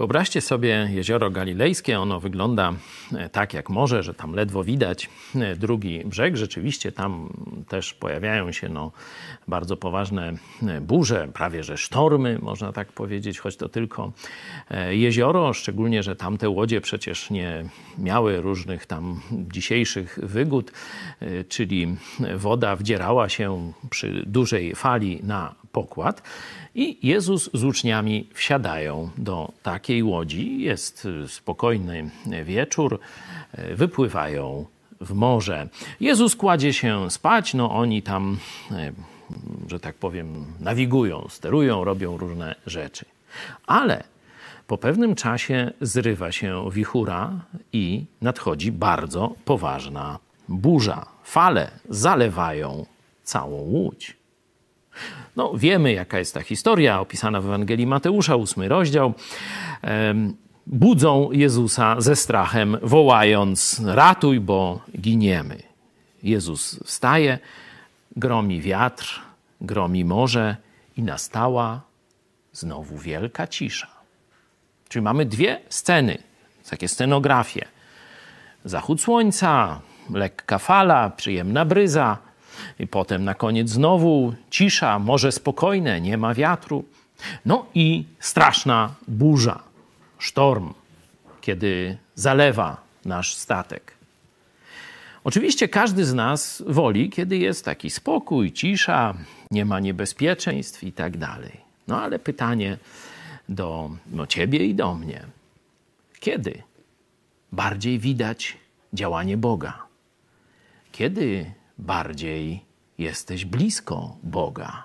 Wyobraźcie sobie jezioro galilejskie. Ono wygląda e, tak jak może, że tam ledwo widać e, drugi brzeg. Rzeczywiście tam też pojawiają się no, bardzo poważne e, burze, prawie że sztormy, można tak powiedzieć, choć to tylko jezioro. Szczególnie, że tamte łodzie przecież nie miały różnych tam dzisiejszych wygód, czyli woda wdzierała się przy dużej fali na pokład. I Jezus z uczniami wsiadają do takiej łodzi. Jest spokojny wieczór, wypływają w morze. Jezus kładzie się spać, no oni tam, że tak powiem, nawigują, sterują, robią różne rzeczy. Ale po pewnym czasie zrywa się wichura i nadchodzi bardzo poważna burza. Fale zalewają całą łódź. No, wiemy, jaka jest ta historia opisana w Ewangelii Mateusza, ósmy rozdział. Budzą Jezusa ze strachem, wołając: Ratuj, bo giniemy. Jezus wstaje, gromi wiatr, gromi morze i nastała znowu wielka cisza. Czyli mamy dwie sceny, takie scenografie. Zachód słońca, lekka fala, przyjemna bryza i potem na koniec znowu cisza, morze spokojne, nie ma wiatru. No i straszna burza, sztorm, kiedy zalewa nasz statek. Oczywiście każdy z nas woli, kiedy jest taki spokój, cisza, nie ma niebezpieczeństw i tak dalej. No ale pytanie do no, ciebie i do mnie. Kiedy bardziej widać działanie Boga? Kiedy bardziej jesteś blisko Boga.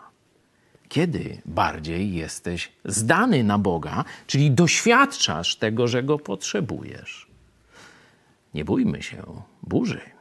Kiedy bardziej jesteś zdany na Boga, czyli doświadczasz tego, że Go potrzebujesz. Nie bójmy się burzy.